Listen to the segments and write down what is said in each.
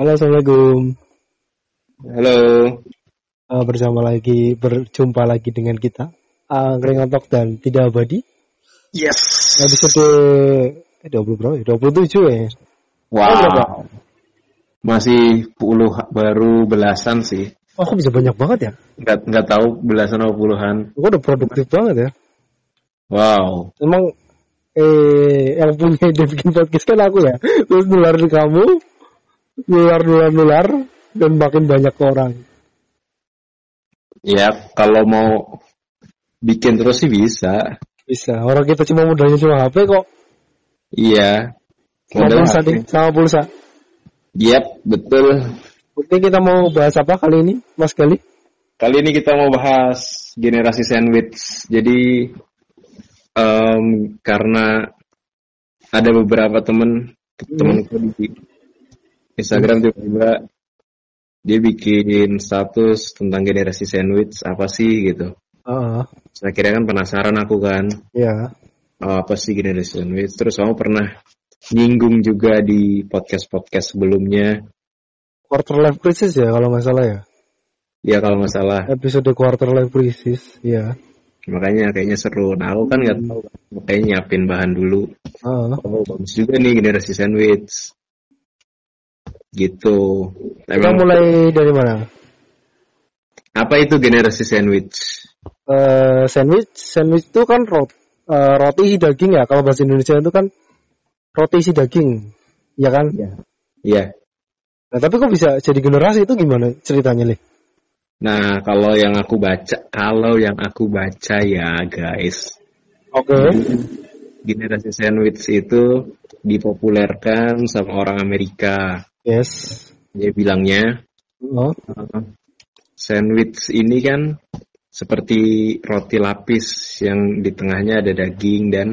Halo, assalamualaikum. Halo. Uh, bersama lagi, berjumpa lagi dengan kita. Angkring uh, dan tidak abadi. Yes. Episode eh, 20 berapa ya? 27 ya? Wow. Oh, Masih puluh baru belasan sih. Oh, kok bisa banyak banget ya? Nggak, nggak tahu belasan atau puluhan. Kok udah produktif banget ya? Wow. Emang eh yang punya ide bikin podcast kan aku ya. Terus nularin kamu, nular nular nular dan makin banyak orang. Ya kalau mau bikin terus sih bisa. Bisa. Orang kita cuma modalnya cuma HP kok. Iya. Sama pulsa nih, sama pulsa. Yep, betul. Oke, kita mau bahas apa kali ini, Mas Gali? Kali ini kita mau bahas generasi sandwich. Jadi um, karena ada beberapa temen temenku hmm. di Instagram tiba-tiba dia bikin status tentang generasi sandwich apa sih gitu. Uh. Saya kira kan penasaran aku kan. Iya. Yeah. Oh, apa sih generasi sandwich? Terus kamu pernah nyinggung juga di podcast-podcast sebelumnya. Quarter life crisis ya kalau nggak salah ya. Iya kalau nggak salah. Episode quarter life crisis, ya. Makanya kayaknya seru. Nah aku kan nggak hmm. tahu, makanya nyiapin bahan dulu. Uh. Oh bagus juga nih generasi sandwich gitu. Kita mulai dari mana? Apa itu generasi sandwich? Uh, sandwich, sandwich itu kan rot, uh, roti isi daging ya. Kalau bahasa Indonesia itu kan roti isi daging, ya kan? Iya. Yeah. Nah tapi kok bisa jadi generasi itu gimana ceritanya nih? Nah kalau yang aku baca, kalau yang aku baca ya guys. Oke. Okay. Generasi sandwich itu dipopulerkan sama orang Amerika. Yes. Dia bilangnya, oh. uh, sandwich ini kan seperti roti lapis yang di tengahnya ada daging dan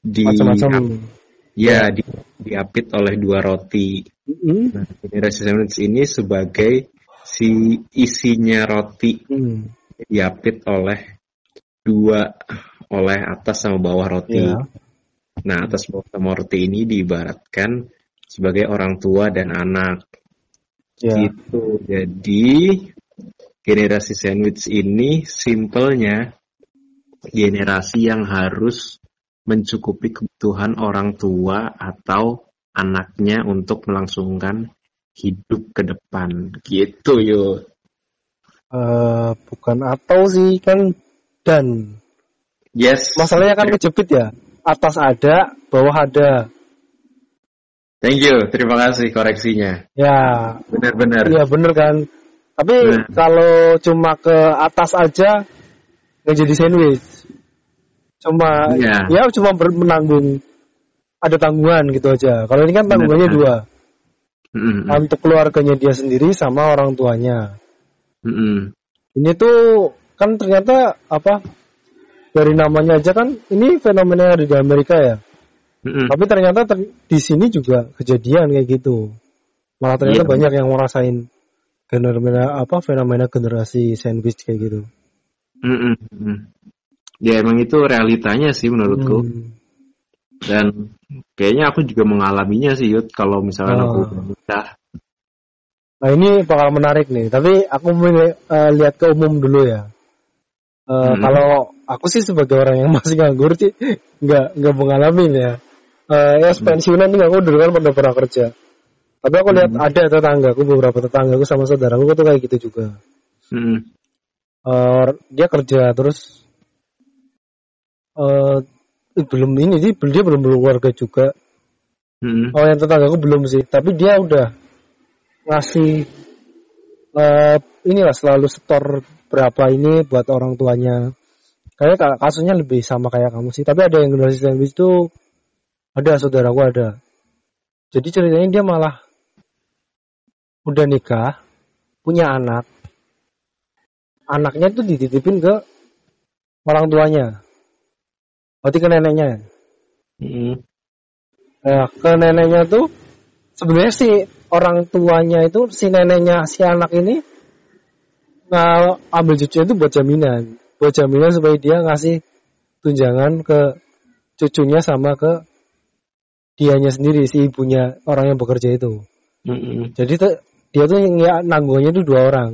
di macam-macam ya di, diapit oleh dua roti. Mm-hmm. Nah, generasi sandwich ini sebagai si isinya roti mm. diapit oleh dua oleh atas sama bawah roti. Yeah. Nah atas bawah sama roti ini diibaratkan sebagai orang tua dan anak. Ya. Gitu. Jadi generasi sandwich ini simpelnya generasi yang harus mencukupi kebutuhan orang tua atau anaknya untuk melangsungkan hidup ke depan. Gitu yuk. Uh, bukan atau sih kan dan. Yes. Masalahnya kan kejepit ya. Atas ada, bawah ada. Thank you, terima kasih koreksinya. Ya. Benar-benar. Iya benar kan. Tapi bener. kalau cuma ke atas aja nggak jadi sandwich. Cuma ya, ya cuma menanggung ada tanggungan gitu aja. Kalau ini kan tanggungannya dua. Mm-hmm. Untuk keluarganya dia sendiri sama orang tuanya. Mm-hmm. Ini tuh kan ternyata apa dari namanya aja kan ini fenomena yang ada di Amerika ya. Mm-hmm. Tapi ternyata ter di sini juga kejadian kayak gitu. Malah ternyata yeah. banyak yang ngerasain fenomena apa fenomena generasi sandwich kayak gitu. Mm-hmm. Ya emang itu realitanya sih menurutku. Hmm. Dan kayaknya aku juga mengalaminya sih Yud kalau misalnya oh. aku menikah. Nah ini bakal menarik nih. Tapi aku mau uh, lihat ke umum dulu ya. Uh, hmm. Kalau aku sih sebagai orang yang masih nganggur sih nggak nggak mengalami ya. Uh, ya pensiunan nih aku dulu kan pernah pernah kerja. Tapi aku lihat hmm. ada tetangga aku beberapa tetangga aku sama saudara aku tuh kayak gitu juga. Hmm. Uh, dia kerja terus uh, belum ini sih dia belum keluarga juga. Hmm. Oh yang tetangga aku belum sih, tapi dia udah ngasih uh, inilah selalu setor berapa ini buat orang tuanya. Kayaknya kasusnya lebih sama kayak kamu sih, tapi ada yang generasi sandwich itu ada saudaraku ada. Jadi ceritanya dia malah udah nikah, punya anak. Anaknya tuh dititipin ke orang tuanya. Berarti ke neneknya. Hmm. Nah, ke neneknya tuh sebenarnya si orang tuanya itu si neneknya si anak ini nah ambil cucunya itu buat jaminan, buat jaminan supaya dia ngasih tunjangan ke cucunya sama ke dianya sendiri si ibunya orang yang bekerja itu. Mm-mm. Jadi tuh dia tuh ya, nanggungannya tuh dua orang.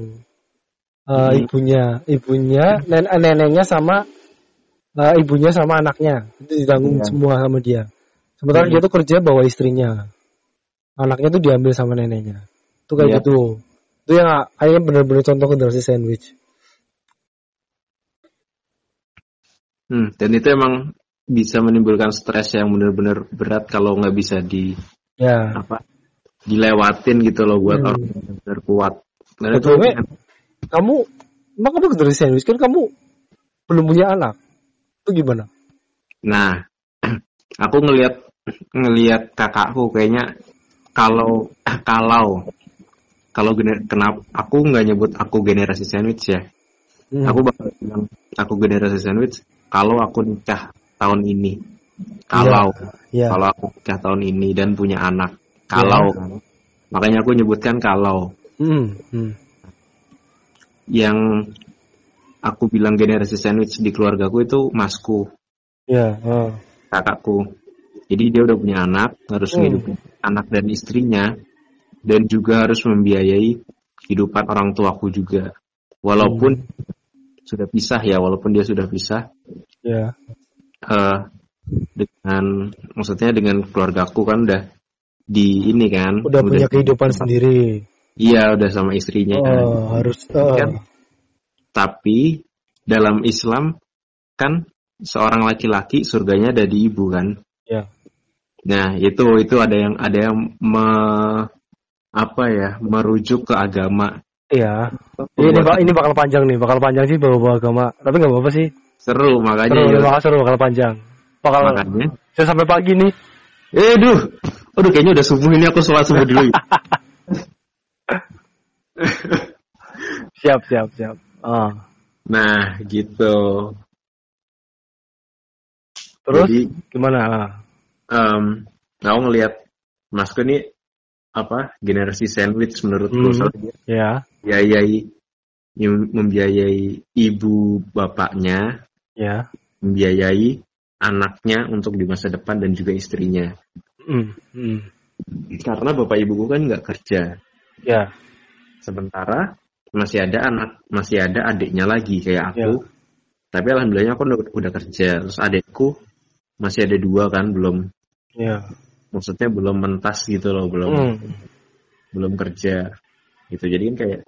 Eh, Hmm. ibunya, ibunya, nen neneknya sama eh, ibunya sama anaknya. Itu ditanggung Iya. semua sama dia. Sementara Hmm. dia tuh kerja bawa istrinya. Anaknya tuh diambil sama neneknya. Tuh kayak Iya. gitu. Itu yang kayaknya bener-bener contoh generasi sandwich. Hmm, dan itu emang bisa menimbulkan stres yang benar-benar berat kalau nggak bisa di Ya. apa dilewatin gitu loh buat Hmm. orang yang benar kuat. Dan itu Betulnya, kamu, emang kamu generasi sandwich kan kamu belum punya anak. Itu gimana? Nah, aku ngelihat ngelihat kakakku kayaknya kalau kalau kalau gener, kenapa aku nggak nyebut aku generasi sandwich ya. Hmm. Aku bakal bilang aku generasi sandwich kalau aku nikah tahun ini. Kalau ya. kalau aku nikah tahun ini dan punya anak. Kalau makanya aku nyebutkan kalau Hmm, hmm. yang aku bilang generasi sandwich di keluargaku itu masku. Ya, oh. kakakku. Jadi dia udah punya anak, harus Hmm. ngidupin anak dan istrinya, dan juga harus membiayai kehidupan orang tuaku juga. Walaupun sudah pisah ya, walaupun dia sudah pisah, ya. Eh, dengan maksudnya dengan keluargaku kan udah di ini kan, Udah punya kehidupan sendiri. Iya, udah sama istrinya. kan. Oh, harus. Oh. Kan? Tapi dalam Islam kan seorang laki-laki surganya ada di ibu kan. Ya. Nah itu itu ada yang ada yang me, apa ya merujuk ke agama. Iya. Ini, ini bakal panjang nih, bakal panjang sih bawa-bawa agama. Tapi nggak apa-apa sih. Seru makanya Seru, ya, bakal seru, bakal panjang. Bakal makanya. saya sampai pagi nih. Eh duh, aduh kayaknya udah subuh ini aku sholat subuh dulu. Siap, siap, siap. Ah. nah gitu. Terus Jadi gimana? Em aku ngelihat masku ini apa generasi sandwich menurutku Hmm. soalnya Ya. membiayai mem- membiayai ibu bapaknya Ya. membiayai anaknya untuk di masa depan dan juga istrinya Hmm. Hmm. karena bapak ibuku kan nggak kerja Ya. sementara masih ada anak masih ada adiknya lagi kayak aku Ya. tapi alhamdulillahnya aku udah, udah kerja terus adikku masih ada dua kan belum Ya. maksudnya belum mentas gitu loh belum Hmm. belum kerja gitu jadi kan kayak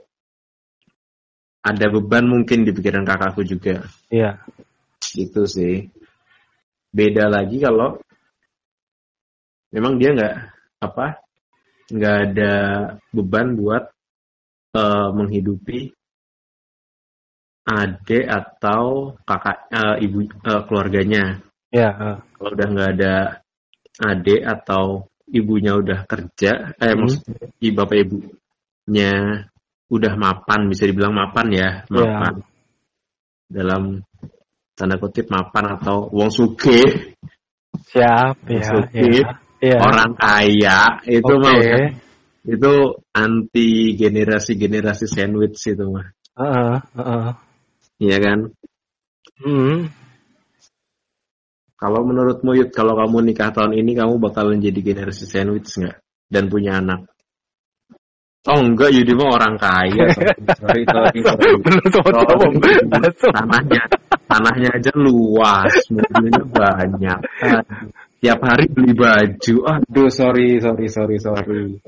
ada beban mungkin di pikiran kakakku juga Ya. Gitu sih beda lagi kalau memang dia nggak apa nggak ada beban buat eh, menghidupi adik atau kakak eh, ibu eh, keluarganya Ya. kalau udah nggak ada adik atau ibunya udah kerja eh Hmm. maksudnya bapak ibunya udah mapan bisa dibilang mapan ya mapan dalam tanda kutip mapan atau wong suge Siap. Ya. Ya. Ya. orang kaya itu Oke. mah udah- itu anti generasi generasi sandwich itu mah Heeh, heeh. iya kan Hmm. kalau menurutmu Yud kalau kamu nikah tahun ini kamu bakalan jadi generasi sandwich nggak dan punya anak oh enggak Yudi mah orang kaya sorry sorry sorry Belum tahu. Langsung. tanahnya tanahnya aja luas mobilnya banyak. Aduh, tiap hari beli baju. Aduh sorry sorry sorry sorry.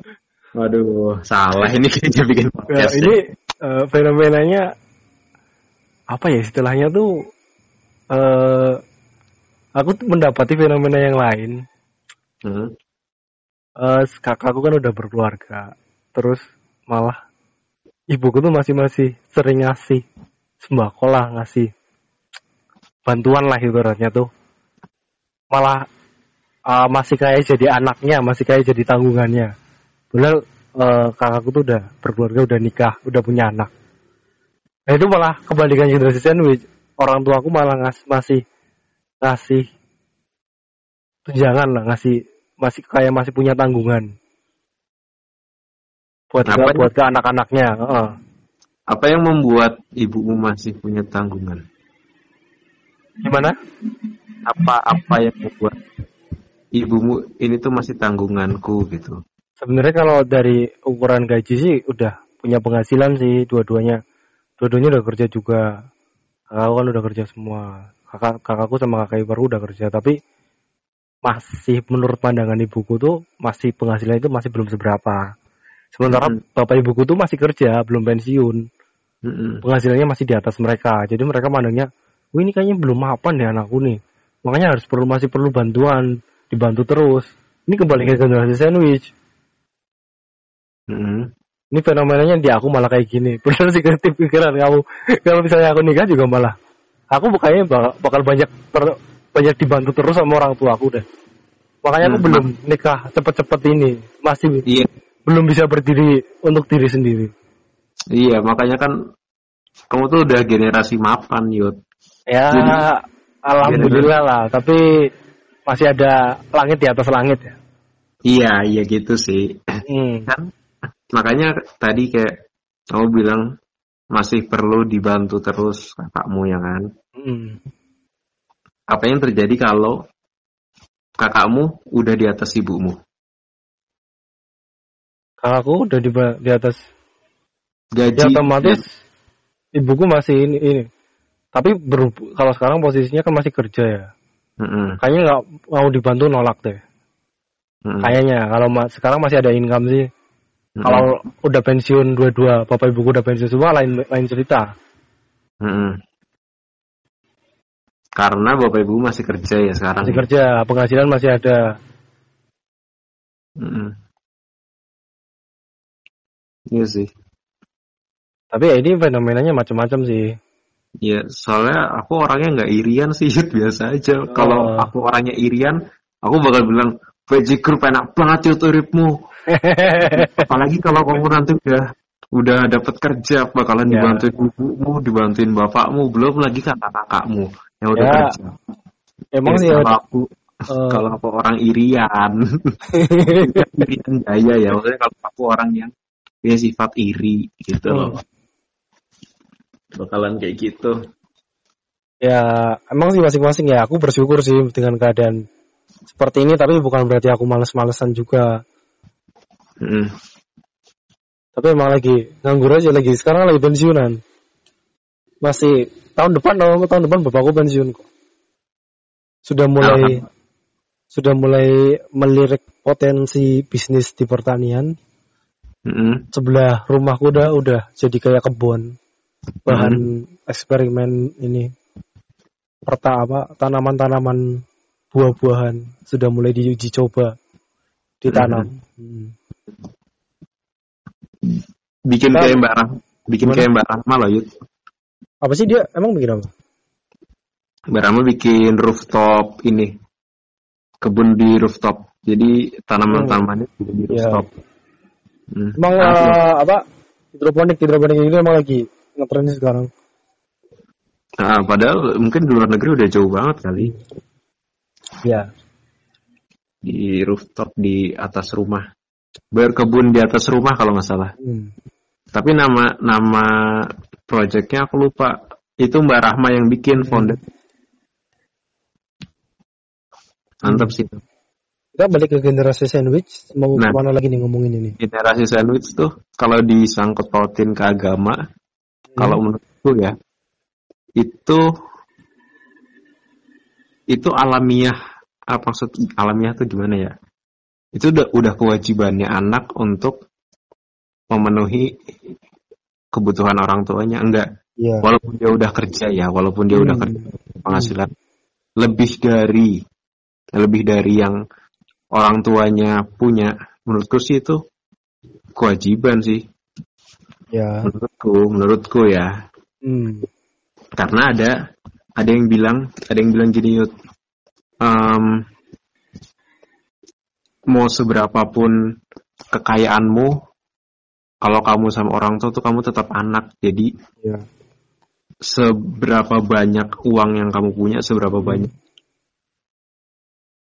Waduh salah ini kayaknya bikin Ya, podcast ini eh, fenomenanya apa ya istilahnya tuh eh aku mendapati fenomena yang lain. Hmm, Eh kakakku kan udah berkeluarga, terus malah ibuku tuh masih masih sering ngasih sembako lah ngasih bantuan lah ibaratnya tuh malah eh, masih kayak jadi anaknya, masih kayak jadi tanggungannya. Padahal eh, kakakku tuh udah berkeluarga, udah nikah, udah punya anak. Nah itu malah kebalikan generasi sandwich. Orang tuaku malah ngas masih ngasih tunjangan lah, ngasih masih kayak masih punya tanggungan buat ke, Apa buat ke anak-anaknya. Heeh. apa yang membuat ibumu masih punya tanggungan Gimana? apa apa yang membuat ibumu ini tuh masih tanggunganku gitu Sebenarnya kalau dari ukuran gaji sih udah punya penghasilan sih dua-duanya. Dua-duanya udah kerja juga. Kakakku kan udah kerja semua. Kakak kakakku sama kakak iparku udah kerja, tapi masih menurut pandangan ibuku tuh masih penghasilan itu masih belum seberapa. Sementara Hmm. bapak ibuku tuh masih kerja, belum pensiun. Mm-mm. Penghasilannya masih di atas mereka. Jadi mereka mandangnya, "Wih, ini kayaknya belum mapan deh anakku nih." Makanya harus perlu masih perlu bantuan, dibantu terus. Ini kembali ke generasi sandwich. Mm-mm. Ini fenomenanya di aku malah kayak gini. Bener sih kreatif pikiran kamu. Kalau misalnya aku nikah juga malah aku bukannya bakal, bakal banyak ter- banyak dibantu terus sama orang tua aku deh. Makanya aku Hmm. belum nikah cepet-cepet ini. Masih Iya, belum bisa berdiri untuk diri sendiri. iya makanya kan kamu tuh udah generasi mapan, Yud. Ya, Jadi- alhamdulillah lah. Tapi masih ada langit di atas langit ya. Iya, iya gitu sih. Hmm. Kan makanya tadi kayak kamu bilang masih perlu dibantu terus kakakmu ya kan. Hmm. Apa yang terjadi kalau kakakmu udah di atas ibumu? Kakakku udah di, di atas. Gaji Ya otomatis ibuku masih ini, ini. Tapi berhub- kalau sekarang posisinya kan masih kerja ya. Mm-mm, Kayaknya nggak mau dibantu nolak deh. mm-mm, Kayaknya kalau ma- sekarang masih ada income sih. mm-mm, Kalau udah pensiun dua-dua, bapak ibuku udah pensiun semua lain lain cerita. mm-mm. Karena bapak ibu masih kerja ya sekarang. Masih kerja, penghasilan masih ada. Mm-mm. Iya sih. Tapi ya ini fenomenanya macam-macam sih. Ya, soalnya aku orangnya nggak irian sih, Yud. biasa aja. Kalau Oh. aku orangnya irian, aku bakal bilang, VJ Group enak banget Yud uripmu. Apalagi kalau kamu nanti udah udah dapat kerja, bakalan Ya. dibantuin ibumu, dibantuin bapakmu, belum lagi kakak-kakakmu yang udah Ya, kerja. Emang Ya, sih kalau aku eh, kalau aku orang irian, irian gaya ya, maksudnya kalau aku orang yang dia sifat iri gitu loh. Hmm. Bakalan kayak gitu. ya emang sih masing-masing ya. Aku bersyukur sih dengan keadaan seperti ini. Tapi bukan berarti aku males-malesan juga. Mm. Tapi emang lagi nganggur aja lagi. Sekarang lagi pensiunan. Masih tahun depan, oh, tahun depan bapakku pensiun kok. Sudah mulai sudah mulai melirik potensi bisnis di pertanian. Mm-mm. Sebelah rumahku udah udah jadi kayak kebun bahan eksperimen ini. Perta apa tanaman-tanaman buah-buahan sudah mulai diuji coba ditanam. Hmm. Bikin Kita- kayak Mbak Rahma, bikin Gimana? kayak Mbak Rahma loh, Yud. Apa sih dia emang bikin apa? Mbak Rahma bikin rooftop ini. Kebun di rooftop. Jadi tanaman-tanamannya juga di rooftop. Hmm. Emang eh, apa hidroponik hidroponik ini emang lagi ngetren sih sekarang. Nah, padahal mungkin di luar negeri udah jauh banget kali. Ya. Di rooftop di atas rumah. Berkebun di atas rumah kalau nggak salah. Hmm. Tapi nama nama projectnya aku lupa. Itu Mbak Rahma yang bikin founder. Mantap sih. Kita balik ke generasi sandwich. Mau Nah. ke mana lagi nih ngomongin ini? Generasi sandwich tuh kalau disangkut pautin ke agama, kalau menurutku ya, itu itu alamiah apa maksud alamiah tuh gimana ya? Itu udah udah kewajibannya anak untuk memenuhi kebutuhan orang tuanya enggak Iya. walaupun dia udah kerja ya walaupun dia udah Hmm. kerja penghasilan lebih dari lebih dari yang orang tuanya punya menurutku sih itu kewajiban sih Ya. menurutku menurutku ya Hmm. karena ada ada yang bilang ada yang bilang gini Em, mau seberapapun kekayaanmu kalau kamu sama orang tua tuh kamu tetap anak jadi Ya. seberapa banyak uang yang kamu punya seberapa banyak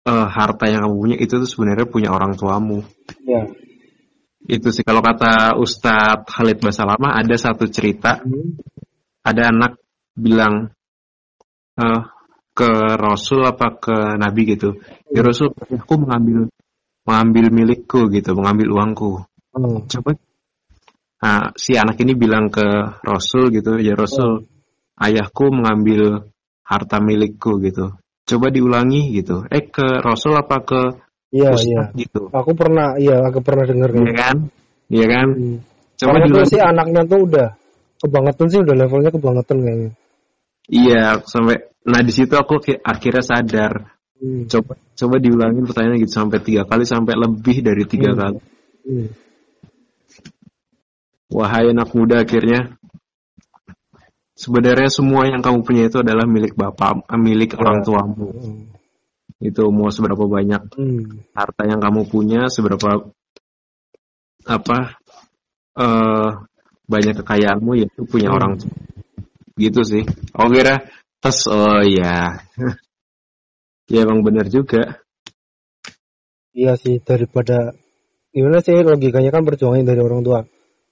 eh, harta yang kamu punya itu tuh sebenarnya punya orang tuamu Ya. Itu sih kalau kata Ustadz Khalid Basalamah ada satu cerita Hmm. ada anak bilang eh, ke Rasul apa ke Nabi gitu ya Rasul aku mengambil mengambil milikku gitu, mengambil uangku. Hmm. Coba nah, si anak ini bilang ke Rasul gitu, ya Rasul, ayahku mengambil harta milikku gitu. Coba diulangi gitu. Eh ke Rasul apa ke Iya, Ustaz iya. gitu. Aku pernah, iya, aku pernah dengar Iya kayak kan? Iya kan? Hmm. Coba Soalnya tuh diulangi. si anaknya tuh udah kebangetan sih, udah levelnya kebangetan kayaknya. Iya, sampai nah di situ aku akhirnya sadar. Hmm. Coba coba diulangin pertanyaan gitu sampai tiga kali sampai lebih dari tiga Hmm. kali. Hmm. Wahai anak muda akhirnya sebenarnya semua yang kamu punya itu adalah milik bapak, milik orang tuamu. Hmm. Itu mau seberapa banyak Hmm. harta yang kamu punya, seberapa apa eh banyak kekayaanmu ya itu punya Hmm. orang. Gitu sih. Oh kira tes oh ya. ya emang bener juga. Iya sih, daripada gimana sih logikanya kan perjuangan dari orang tua.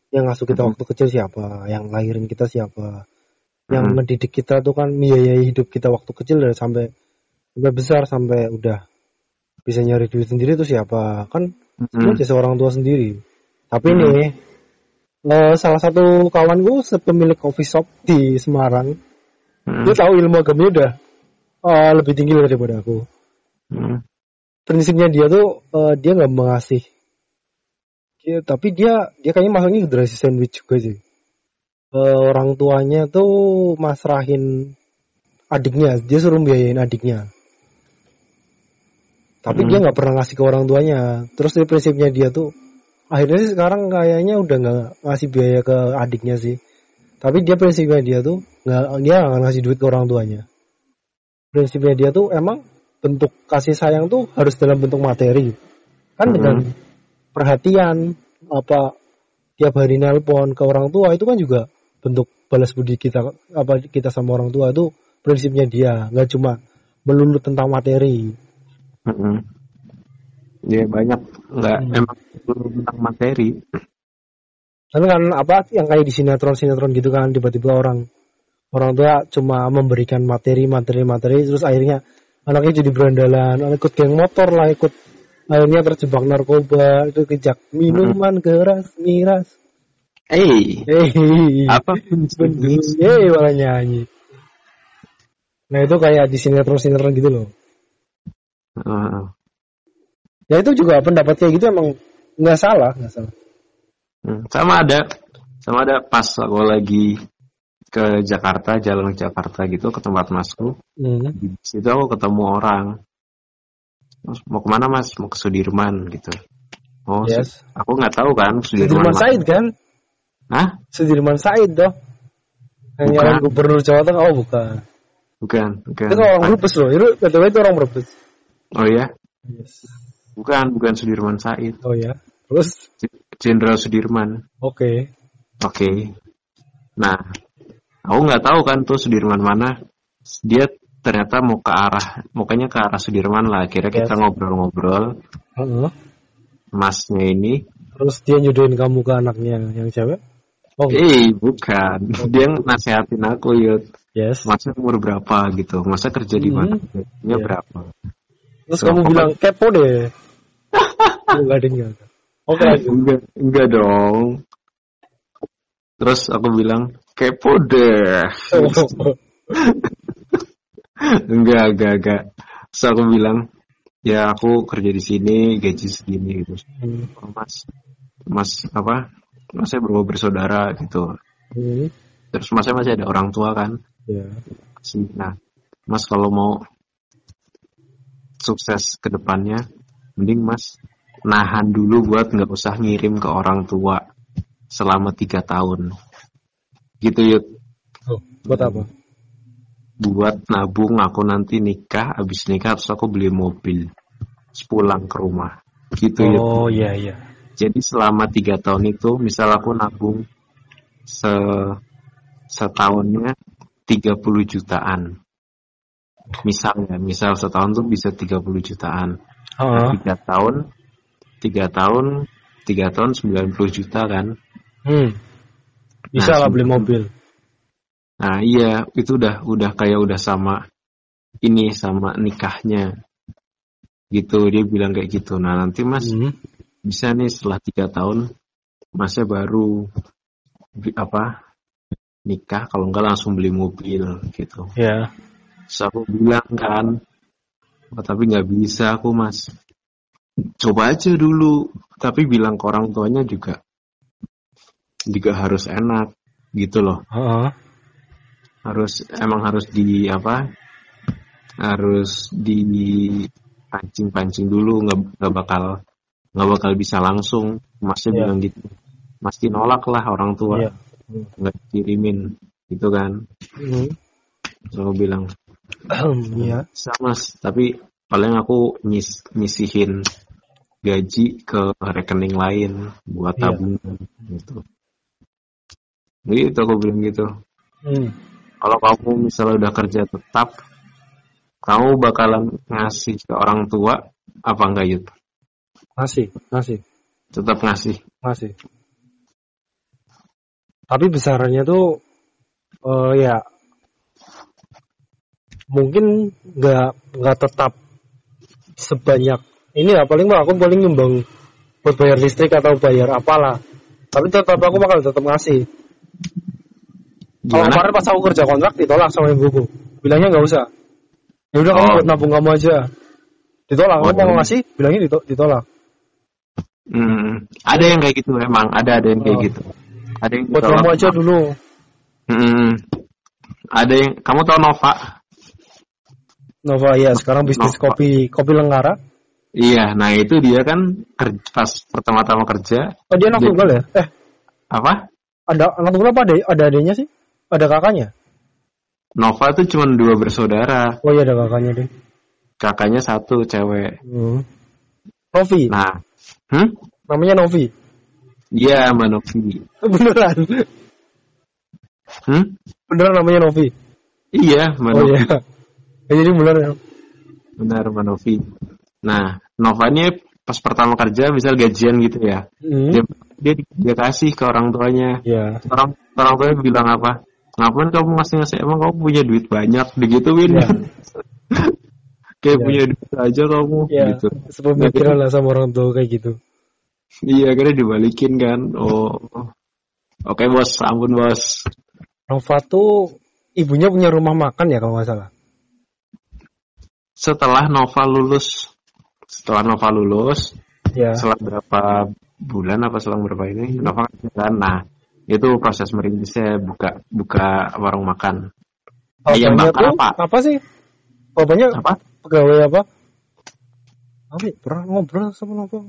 Yang ngasuh kita Mhm. waktu kecil siapa, yang lahirin kita siapa, yang Mhm. mendidik kita tuh kan biayai hidup kita waktu kecil dari sampai sampai besar sampai udah bisa nyari duit sendiri tuh siapa? Kan itu jasa orang tua sendiri. Tapi Hmm. nih eh, salah satu kawanku sepemilik coffee shop di Semarang Mm-mm. dia tahu ilmu agamanya udah eh, lebih tinggi daripada aku. Mm. prinsipnya dia tuh eh, dia nggak mengasih. Dia- tapi dia dia kayaknya masuknya generasi sandwich juga sih. Eh, orang tuanya tuh masrahin adiknya dia suruh biayain adiknya tapi Hmm. dia nggak pernah ngasih ke orang tuanya. Terus dari prinsipnya dia tuh akhirnya sih sekarang kayaknya udah nggak ngasih biaya ke adiknya sih. Tapi dia prinsipnya dia tuh nggak dia nggak ngasih duit ke orang tuanya. Prinsipnya dia tuh emang bentuk kasih sayang tuh harus dalam bentuk materi. Kan dengan perhatian apa tiap hari nelpon ke orang tua itu kan juga bentuk balas budi kita apa kita sama orang tua itu prinsipnya dia. Nggak cuma melulu tentang materi Mm-mm. Ya banyak. Nggak Hmm. emang tentang materi. Tapi kan apa yang kayak di sinetron-sinetron gitu kan tiba-tiba orang orang tua cuma memberikan materi materi materi terus akhirnya anaknya jadi berandalan ikut geng motor lah ikut akhirnya terjebak narkoba itu kejak minuman keras miras. Eh, eh apa pun eh malah nyanyi. Nah itu kayak di sinetron-sinetron gitu loh Heeh. ya itu juga pendapat kayak gitu emang nggak salah. Nggak salah. Hmm, sama ada sama ada pas aku lagi ke Jakarta jalan ke Jakarta gitu ke tempat masku. Hmm. di situ aku ketemu orang. Terus, mau ke mana mas? Mau ke Sudirman gitu. Oh yes. Aku nggak tahu kan Sudirman, Sudirman. Said kan? Hah? Sudirman Said dong yang Bukan. gubernur Jawa Tengah oh bukan. Bukan bukan. Itu orang Brebes loh. Itu betul itu orang Brebes oh ya yes. bukan bukan Sudirman Said oh ya terus Jenderal Sudirman oke Oke. Nah, aku nggak tahu kan tuh Sudirman mana. Dia ternyata mau ke arah, mukanya ke arah Sudirman lah. Kira kita Yes. ngobrol-ngobrol. Heeh. Masnya ini, terus dia nyuduin kamu ke anaknya yang cewek oh eh bukan. Dia nasehatin aku yuk. yes Masnya umur berapa gitu? Masa kerja di mana? Mhm. Gajinya Iya. berapa? Terus kamu bilang kepo deh enggak deh enggak oke lanjut. Enggak, enggak dong. Terus aku bilang kepo deh. enggak, enggak, enggak. Terus aku bilang, ya aku kerja di sini, gaji segini gitu. Hmm. Oh, mas, mas apa? Mas saya berapa bersaudara gitu. Hmm. Terus masnya masih ada orang tua kan? ya Sih. Nah, mas kalau mau sukses ke depannya, mending mas nahan dulu buat nggak usah ngirim ke orang tua selama tiga tahun. Gitu yuk. oh, buat apa? Buat nabung aku nanti nikah habis nikah terus aku beli mobil terus pulang ke rumah. Gitu ya oh iya iya. Jadi selama tiga tahun itu misal aku nabung se setahunnya 30 jutaan misalnya misal setahun tuh bisa 30 jutaan Heeh. tiga tahun tiga tahun tiga tahun 90 juta kan hmm. bisa Nah, lah beli mobil Nah iya itu udah udah kayak udah sama ini sama nikahnya. gitu dia bilang kayak gitu nah nanti mas Hmm. bisa nih setelah tiga tahun masnya baru apa nikah kalau enggak langsung beli mobil gitu Ya. Terus aku bilang kan "Oh, tapi nggak bisa aku mas coba aja dulu tapi bilang ke orang tuanya juga juga harus enak gitu loh Heeh. harus emang harus di apa harus di pancing pancing dulu nggak nggak bakal nggak bakal bisa langsung masnya Iya. bilang gitu pasti nolak lah orang tua Iya. nggak kirimin gitu kan Hmm. Terus aku bilang Iya. sama tapi paling aku nyis nyisihin gaji ke rekening lain buat Iya. tabungan gitu gitu aku bilang gitu Hmm. kalau kamu misalnya udah kerja tetap kamu bakalan ngasih ke orang tua apa enggak Yud? Masih, masih, tetap ngasih masih. Tapi besarannya tuh eh ya mungkin nggak nggak tetap sebanyak ini ya paling mah aku paling nyumbang buat bayar listrik atau bayar apalah. Tapi tetap aku bakal tetap ngasih. Kalau kemarin pas aku kerja kontrak ditolak sama ibuku bilangnya nggak usah. Ya udah kamu Oh. buat nabung kamu aja. Ditolak. Oh, aku mau ngasih bilangnya dito- ditolak. Hmm, ada yang kayak gitu emang. Ada ada yang kayak Oh. gitu. Ada yang buat ditolak. kamu aja dulu. Hmm, ada yang kamu tahu Nova Nova ya sekarang bisnis Nova. kopi kopi Lenggara. Iya nah itu dia kan kerja, pas pertama-tama kerja. Oh dia anak Dia- tunggal ya? Eh. Apa? Ada anak tunggal apa? Ada ada adanya sih? Ada kakaknya? Nova tuh cuma dua bersaudara. Oh iya ada kakaknya deh kakaknya satu cewek. Hmm. Novi? Nah. Hmm? namanya Novi? Iya Mbak Novi. Beneran? Hmm? beneran namanya Novi? Iya Mbak oh Novi. iya Ya, jadi beneran benar Mbak Novi. Nah Nova ini pas pertama kerja misal gajian gitu ya. Hmm. dia, dia dia kasih ke orang tuanya. Ya. Orang orang tuanya bilang apa? Ngapain kamu ngasih ngasih? Emang kamu punya duit banyak? Digituin. Iya. kayak Iya. punya duit aja kamu. Ya. Gitu. Sepemikiran lah sama orang tua kayak gitu. Iya akhirnya dibalikin kan. Oh. Oke bos. Ampun bos. Nova tuh ibunya punya rumah makan ya kalau nggak salah setelah Nova lulus. Setelah Nova lulus ya. setelah berapa bulan apa selang berapa ini? Nova kan nah itu proses merintisnya buka buka warung makan. Ayam bakar apa? Apa sih? Bapaknya apa? Pegawai apa? Ya? pernah ngobrol sama Nova?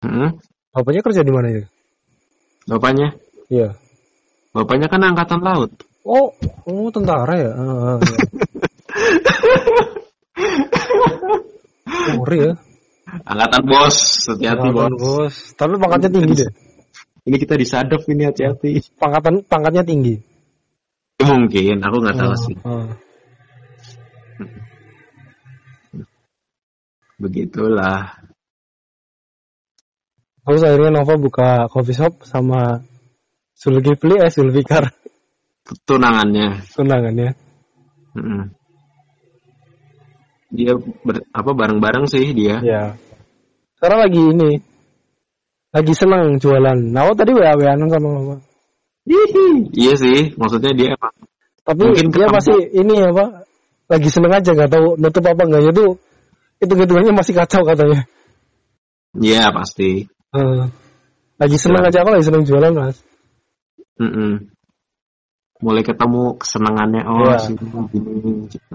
Hmm, bapaknya kerja di mana ya? Bapaknya? Iya. Bapaknya kan angkatan laut. Oh oh tentara ya? Ah, ah, iya. Ngeri ya. Angkatan bos hati-hati bos. bos. Tapi pangkatnya tinggi deh. Ini kita disadap ini hati-hati. Pangkatan pangkatnya tinggi. Mungkin aku nggak tahu sih. Ah. begitulah. Terus akhirnya Nova buka coffee shop sama Zulkifli eh Zulfikar. Tunangannya. Tunangannya. Mm-mm. Dia ber- apa bareng-bareng sih dia. Ya sekarang lagi ini. Lagi seneng jualan. Nah oh, tadi wa wa sama Nova Hihi. iya sih maksudnya dia emang tapi Mungkin dia ketemu. masih ini apa lagi seneng aja nggak tahu nutup apa enggaknya tuh itu hitungannya masih kacau katanya. Iya pasti. Eh, lagi seneng aja aku lagi seneng jualan mas? Mm-mm. mulai ketemu kesenangannya. Oh Iya. sini gini gitu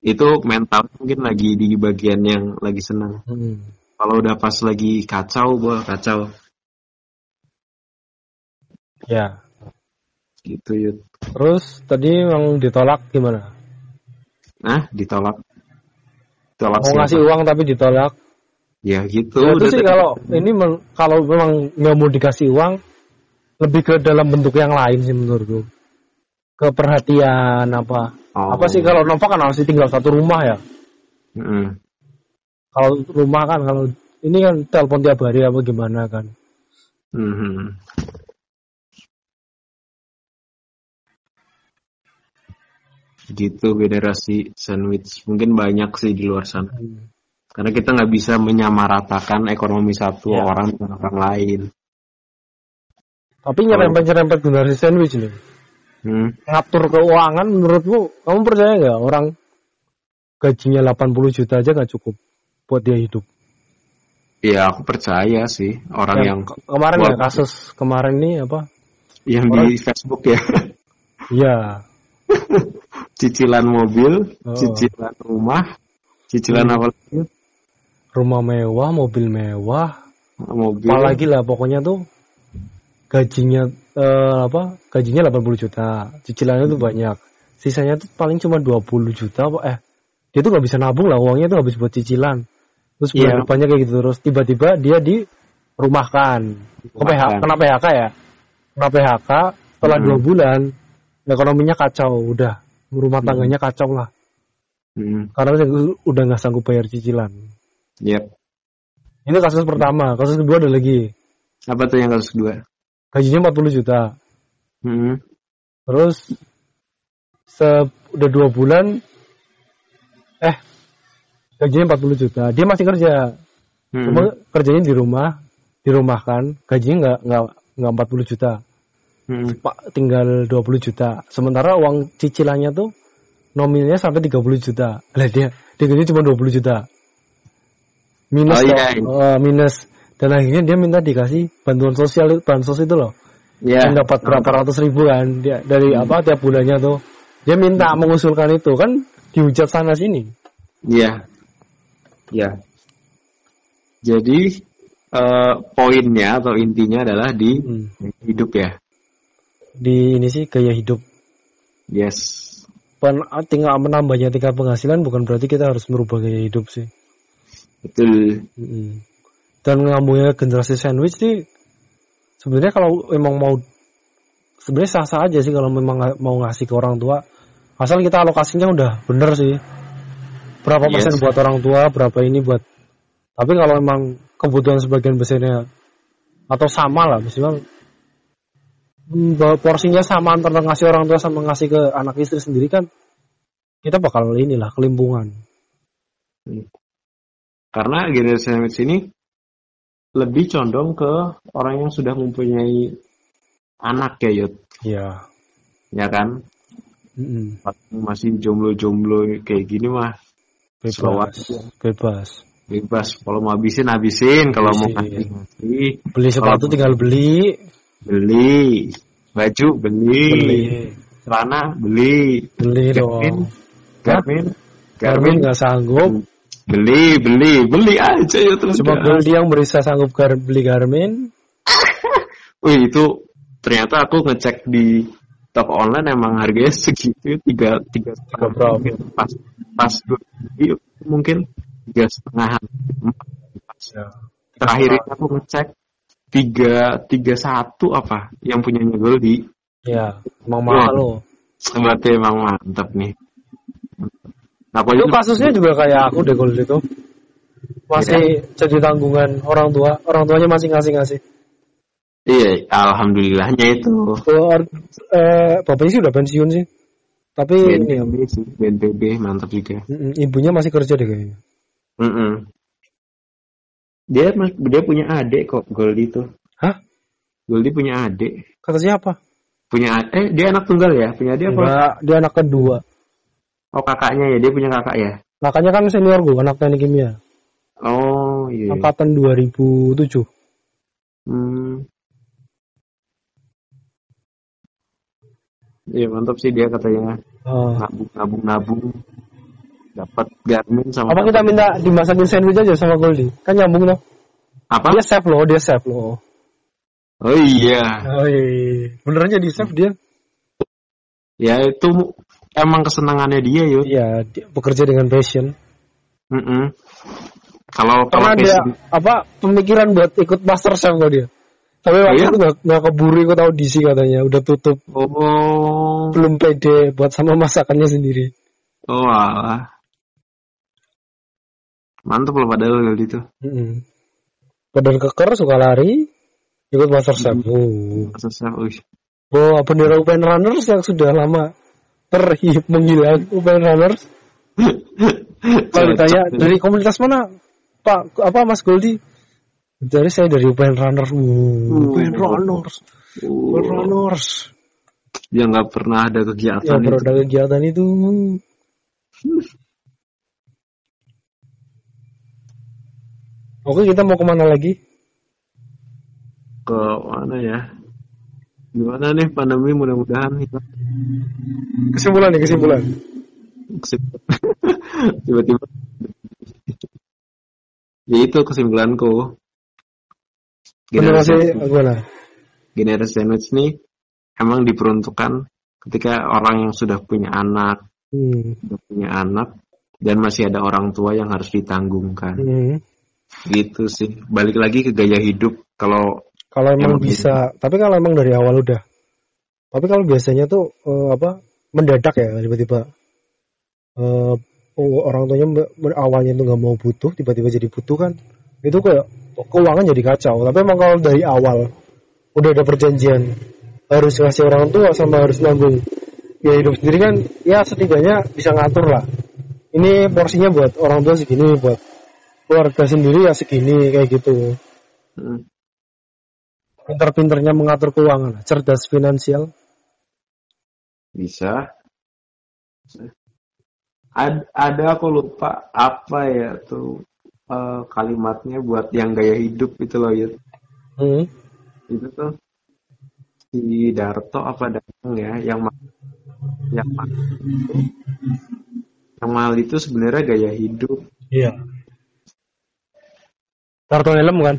itu mental mungkin lagi di bagian yang lagi senang. Hmm. kalau udah pas lagi kacau wah kacau. Ya. Gitu yud. Terus tadi emang ditolak gimana? Nah ditolak. Tolak mau ngasih uang tapi ditolak. Ya gitu. Ya, itu udah sih kalau ini men- kalau memang nggak mau dikasih uang lebih ke dalam bentuk yang lain sih menurutku. Ke perhatian apa Oh. apa sih kalau Nova kan masih tinggal satu rumah ya Mm-mm. kalau rumah kan kalau ini kan telepon tiap hari apa gimana kan Mhm. gitu generasi sandwich. Mungkin banyak sih di luar sana. Hmm. Karena kita nggak bisa menyamaratakan ekonomi satu Ya. orang dengan orang lain. Tapi nyerempet-nyerempet generasi sandwich nih. Hmm. Ngatur keuangan menurutmu, kamu percaya nggak orang gajinya 80 juta aja nggak cukup buat dia hidup? Ya aku percaya sih orang yang ke- kemarin ya kasus kemarin nih apa? yang di Facebook ya Iya, cicilan mobil, Oh. cicilan rumah, cicilan Hmm. apa lagi? rumah mewah, mobil mewah, Mobil. apalagi lah pokoknya tuh gajinya eh, apa? Gajinya 80 juta, cicilannya tuh banyak. Sisanya tuh paling cuma 20 juta apa eh dia tuh nggak bisa nabung lah uangnya tuh habis buat cicilan. Terus bulan Iya. depannya kayak gitu terus tiba-tiba dia dirumahkan. Ke PH, Rumahkan. kena PHK ya? Kena PHK setelah Hmm. dua bulan ekonominya kacau udah rumah Hmm. tangganya kacau lah Hmm. karena udah nggak sanggup bayar cicilan. Yep. Ini kasus pertama, kasus kedua ada lagi. Apa tuh yang kasus kedua? Gajinya 40 juta. Hmm. Terus se udah dua bulan eh gajinya 40 juta. Dia masih kerja. Hmm. Cuma kerjanya di rumah, dirumahkan, gajinya nggak nggak nggak 40 juta. Hmm. Pak tinggal 20 juta. Sementara uang cicilannya tuh nominalnya sampai 30 juta. Lah dia dia gajinya cuma 20 juta. Minus Oh, loh. iya. Eh, minus dan akhirnya dia minta dikasih bantuan sosial bansos itu loh. Ya. Yang dapat berapa ratus ribu kan dia dari apa tiap bulannya tuh. Dia minta mengusulkan itu kan dihujat sana sini. Iya. Ya. Jadi eh, poinnya atau intinya adalah di Hmm. hidup ya. Di ini sih gaya hidup. Yes. Pen, tinggal menambahnya tingkat penghasilan bukan berarti kita harus merubah gaya hidup sih. Betul. Mm-mm. Dan ngambungnya generasi sandwich sih sebenarnya kalau memang mau sebenarnya sah-sah aja sih kalau memang mau ngasih ke orang tua. Asal kita alokasinya udah bener sih. Berapa Yes. persen buat orang tua berapa ini buat tapi kalau memang kebutuhan sebagian besarnya atau sama lah misalnya mm, bahwa porsinya sama antara ngasih orang tua sama ngasih ke anak istri sendiri kan kita bakal inilah kelimpungan. Karena generasi sandwich ini lebih condong ke orang yang sudah mempunyai anak ya, Yud. ya Ya kan? Mm-mm. Masih jomblo-jomblo kayak gini mah bebas. bebas. Bebas. Kalau mau habisin habisin, kalau mau ngasih, beli sepatu Kalau- tinggal beli. Beli. Baju beli, beli. Celana beli, beli Garmin, dong. Garmin, Garmin Garmin, nggak sanggup beli, beli, beli aja ya terus. cuma gas. Goldie yang bisa sanggup gar beli Garmin Wih itu ternyata aku ngecek di toko online emang harganya segitu tiga tiga Tiga mungkin. pas pas gue beli mungkin tiga setengahan Pas terakhir aku ngecek tiga tiga satu apa yang punyanya Goldie ya emang mahal loh berarti emang mantap nih aku itu aja kasusnya juga kayak aku deh Goldie itu masih jadi tanggungan orang tua orang tuanya masih ngasih ngasih iya alhamdulillahnya itu eh, bapaknya sih udah pensiun sih tapi ini ya, BNPB sih BNPB mantap juga mm, ibunya masih kerja deh kayaknya Mm-mm. Dia mas- dia punya adik kok Goldie tuh. Hah? Goldie punya adik. kata siapa Punya eh dia anak tunggal ya? Punya dia apa? Enggak, dia anak kedua Oh kakaknya ya, dia punya kakak ya. makanya kan senior gue anak teknik kimia Oh iya. angkatan 2007 Hmm. Iya mantap sih dia katanya Oh. nabung nabung nabung dapat Garmin sama Apa kita minta dimasakin sandwich aja sama Goldie? Kan nyambung loh. apa? Dia chef loh, dia chef loh. Oh iya. Oh iya. Beneran jadi chef dia? Ya itu emang kesenangannya dia yuk. Iya, bekerja dengan passion. Mm-mm. Kalau kalau Karena dia passion- apa pemikiran buat ikut master chef kok dia. Tapi waktu iya? itu nggak nggak keburu ikut audisi katanya, udah tutup, Oh, belum pede buat sama masakannya sendiri. oh alah. Mantep loh padahal kalau gitu. Mm-mm. Badan keker suka lari, ikut master chef. Oh, Masa chef, wih. Bawa bendera Open Runners yang sudah lama terhip menghilang UPN Runners. Kalau ditanya dari komunitas mana, Pak, apa Mas Goldi? Dari saya dari UPN Runners. Uh, Runners. UPN Runners. Yang nggak pernah ada kegiatan Ya, itu. produk kegiatan itu. Oke, kita mau ke mana lagi? ke mana ya? Gimana nih pandemi mudah-mudahan hilang. Kesimpulan nih, kesimpulan. Tiba-tiba. ya itu kesimpulanku. Generasi gimana? generasi sandwich ini emang diperuntukkan ketika orang yang sudah punya anak, Hmm. sudah punya anak, dan masih ada orang tua yang harus ditanggungkan. Hmm. Gitu sih. Balik lagi ke gaya hidup. Kalau Kalau emang Emang bisa, tapi kalau emang dari awal udah. Tapi kalau biasanya tuh eh, apa mendadak ya tiba-tiba oh, orang tuanya awalnya tuh nggak mau butuh, tiba-tiba jadi butuh kan, itu kayak keuangan jadi kacau. Tapi emang kalau dari awal udah ada perjanjian harus ngasih orang tua sama harus nanggung ya hidup sendiri kan, ya setidaknya bisa ngatur lah. Ini porsinya buat orang tua segini, buat keluarga sendiri ya segini kayak gitu hmm, pinter-pinternya mengatur keuangan, cerdas finansial. bisa. Ad- ada aku lupa apa ya tuh eh, kalimatnya buat yang gaya hidup itu loh ya. Hmm. Itu tuh si Darto apa Datang ya yang ma- yang mahal itu yang mahal itu sebenarnya gaya hidup. Iya. Karton helm kan?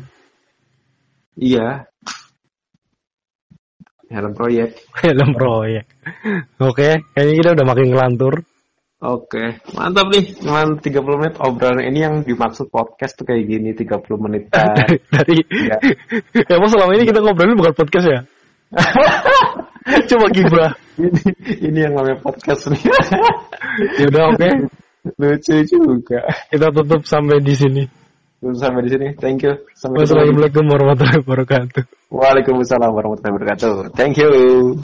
Iya. Helm proyek. Helm proyek. Oke, kayaknya kita udah makin ngelantur. Oke, mantap nih. Cuman 30 menit obrolan ini yang dimaksud podcast tuh kayak gini 30 menit. dari, dari Iya. emang selama ini kita ngobrolin bukan podcast ya? Coba gibah. ini, ini yang namanya podcast nih. Ya udah oke, Lucu juga. kita tutup sampai di sini. Sampai di sini. Thank you. Sampai. Wassalamualaikum warahmatullahi wabarakatuh. Waalaikumsalam warahmatullahi wabarakatuh. Thank you.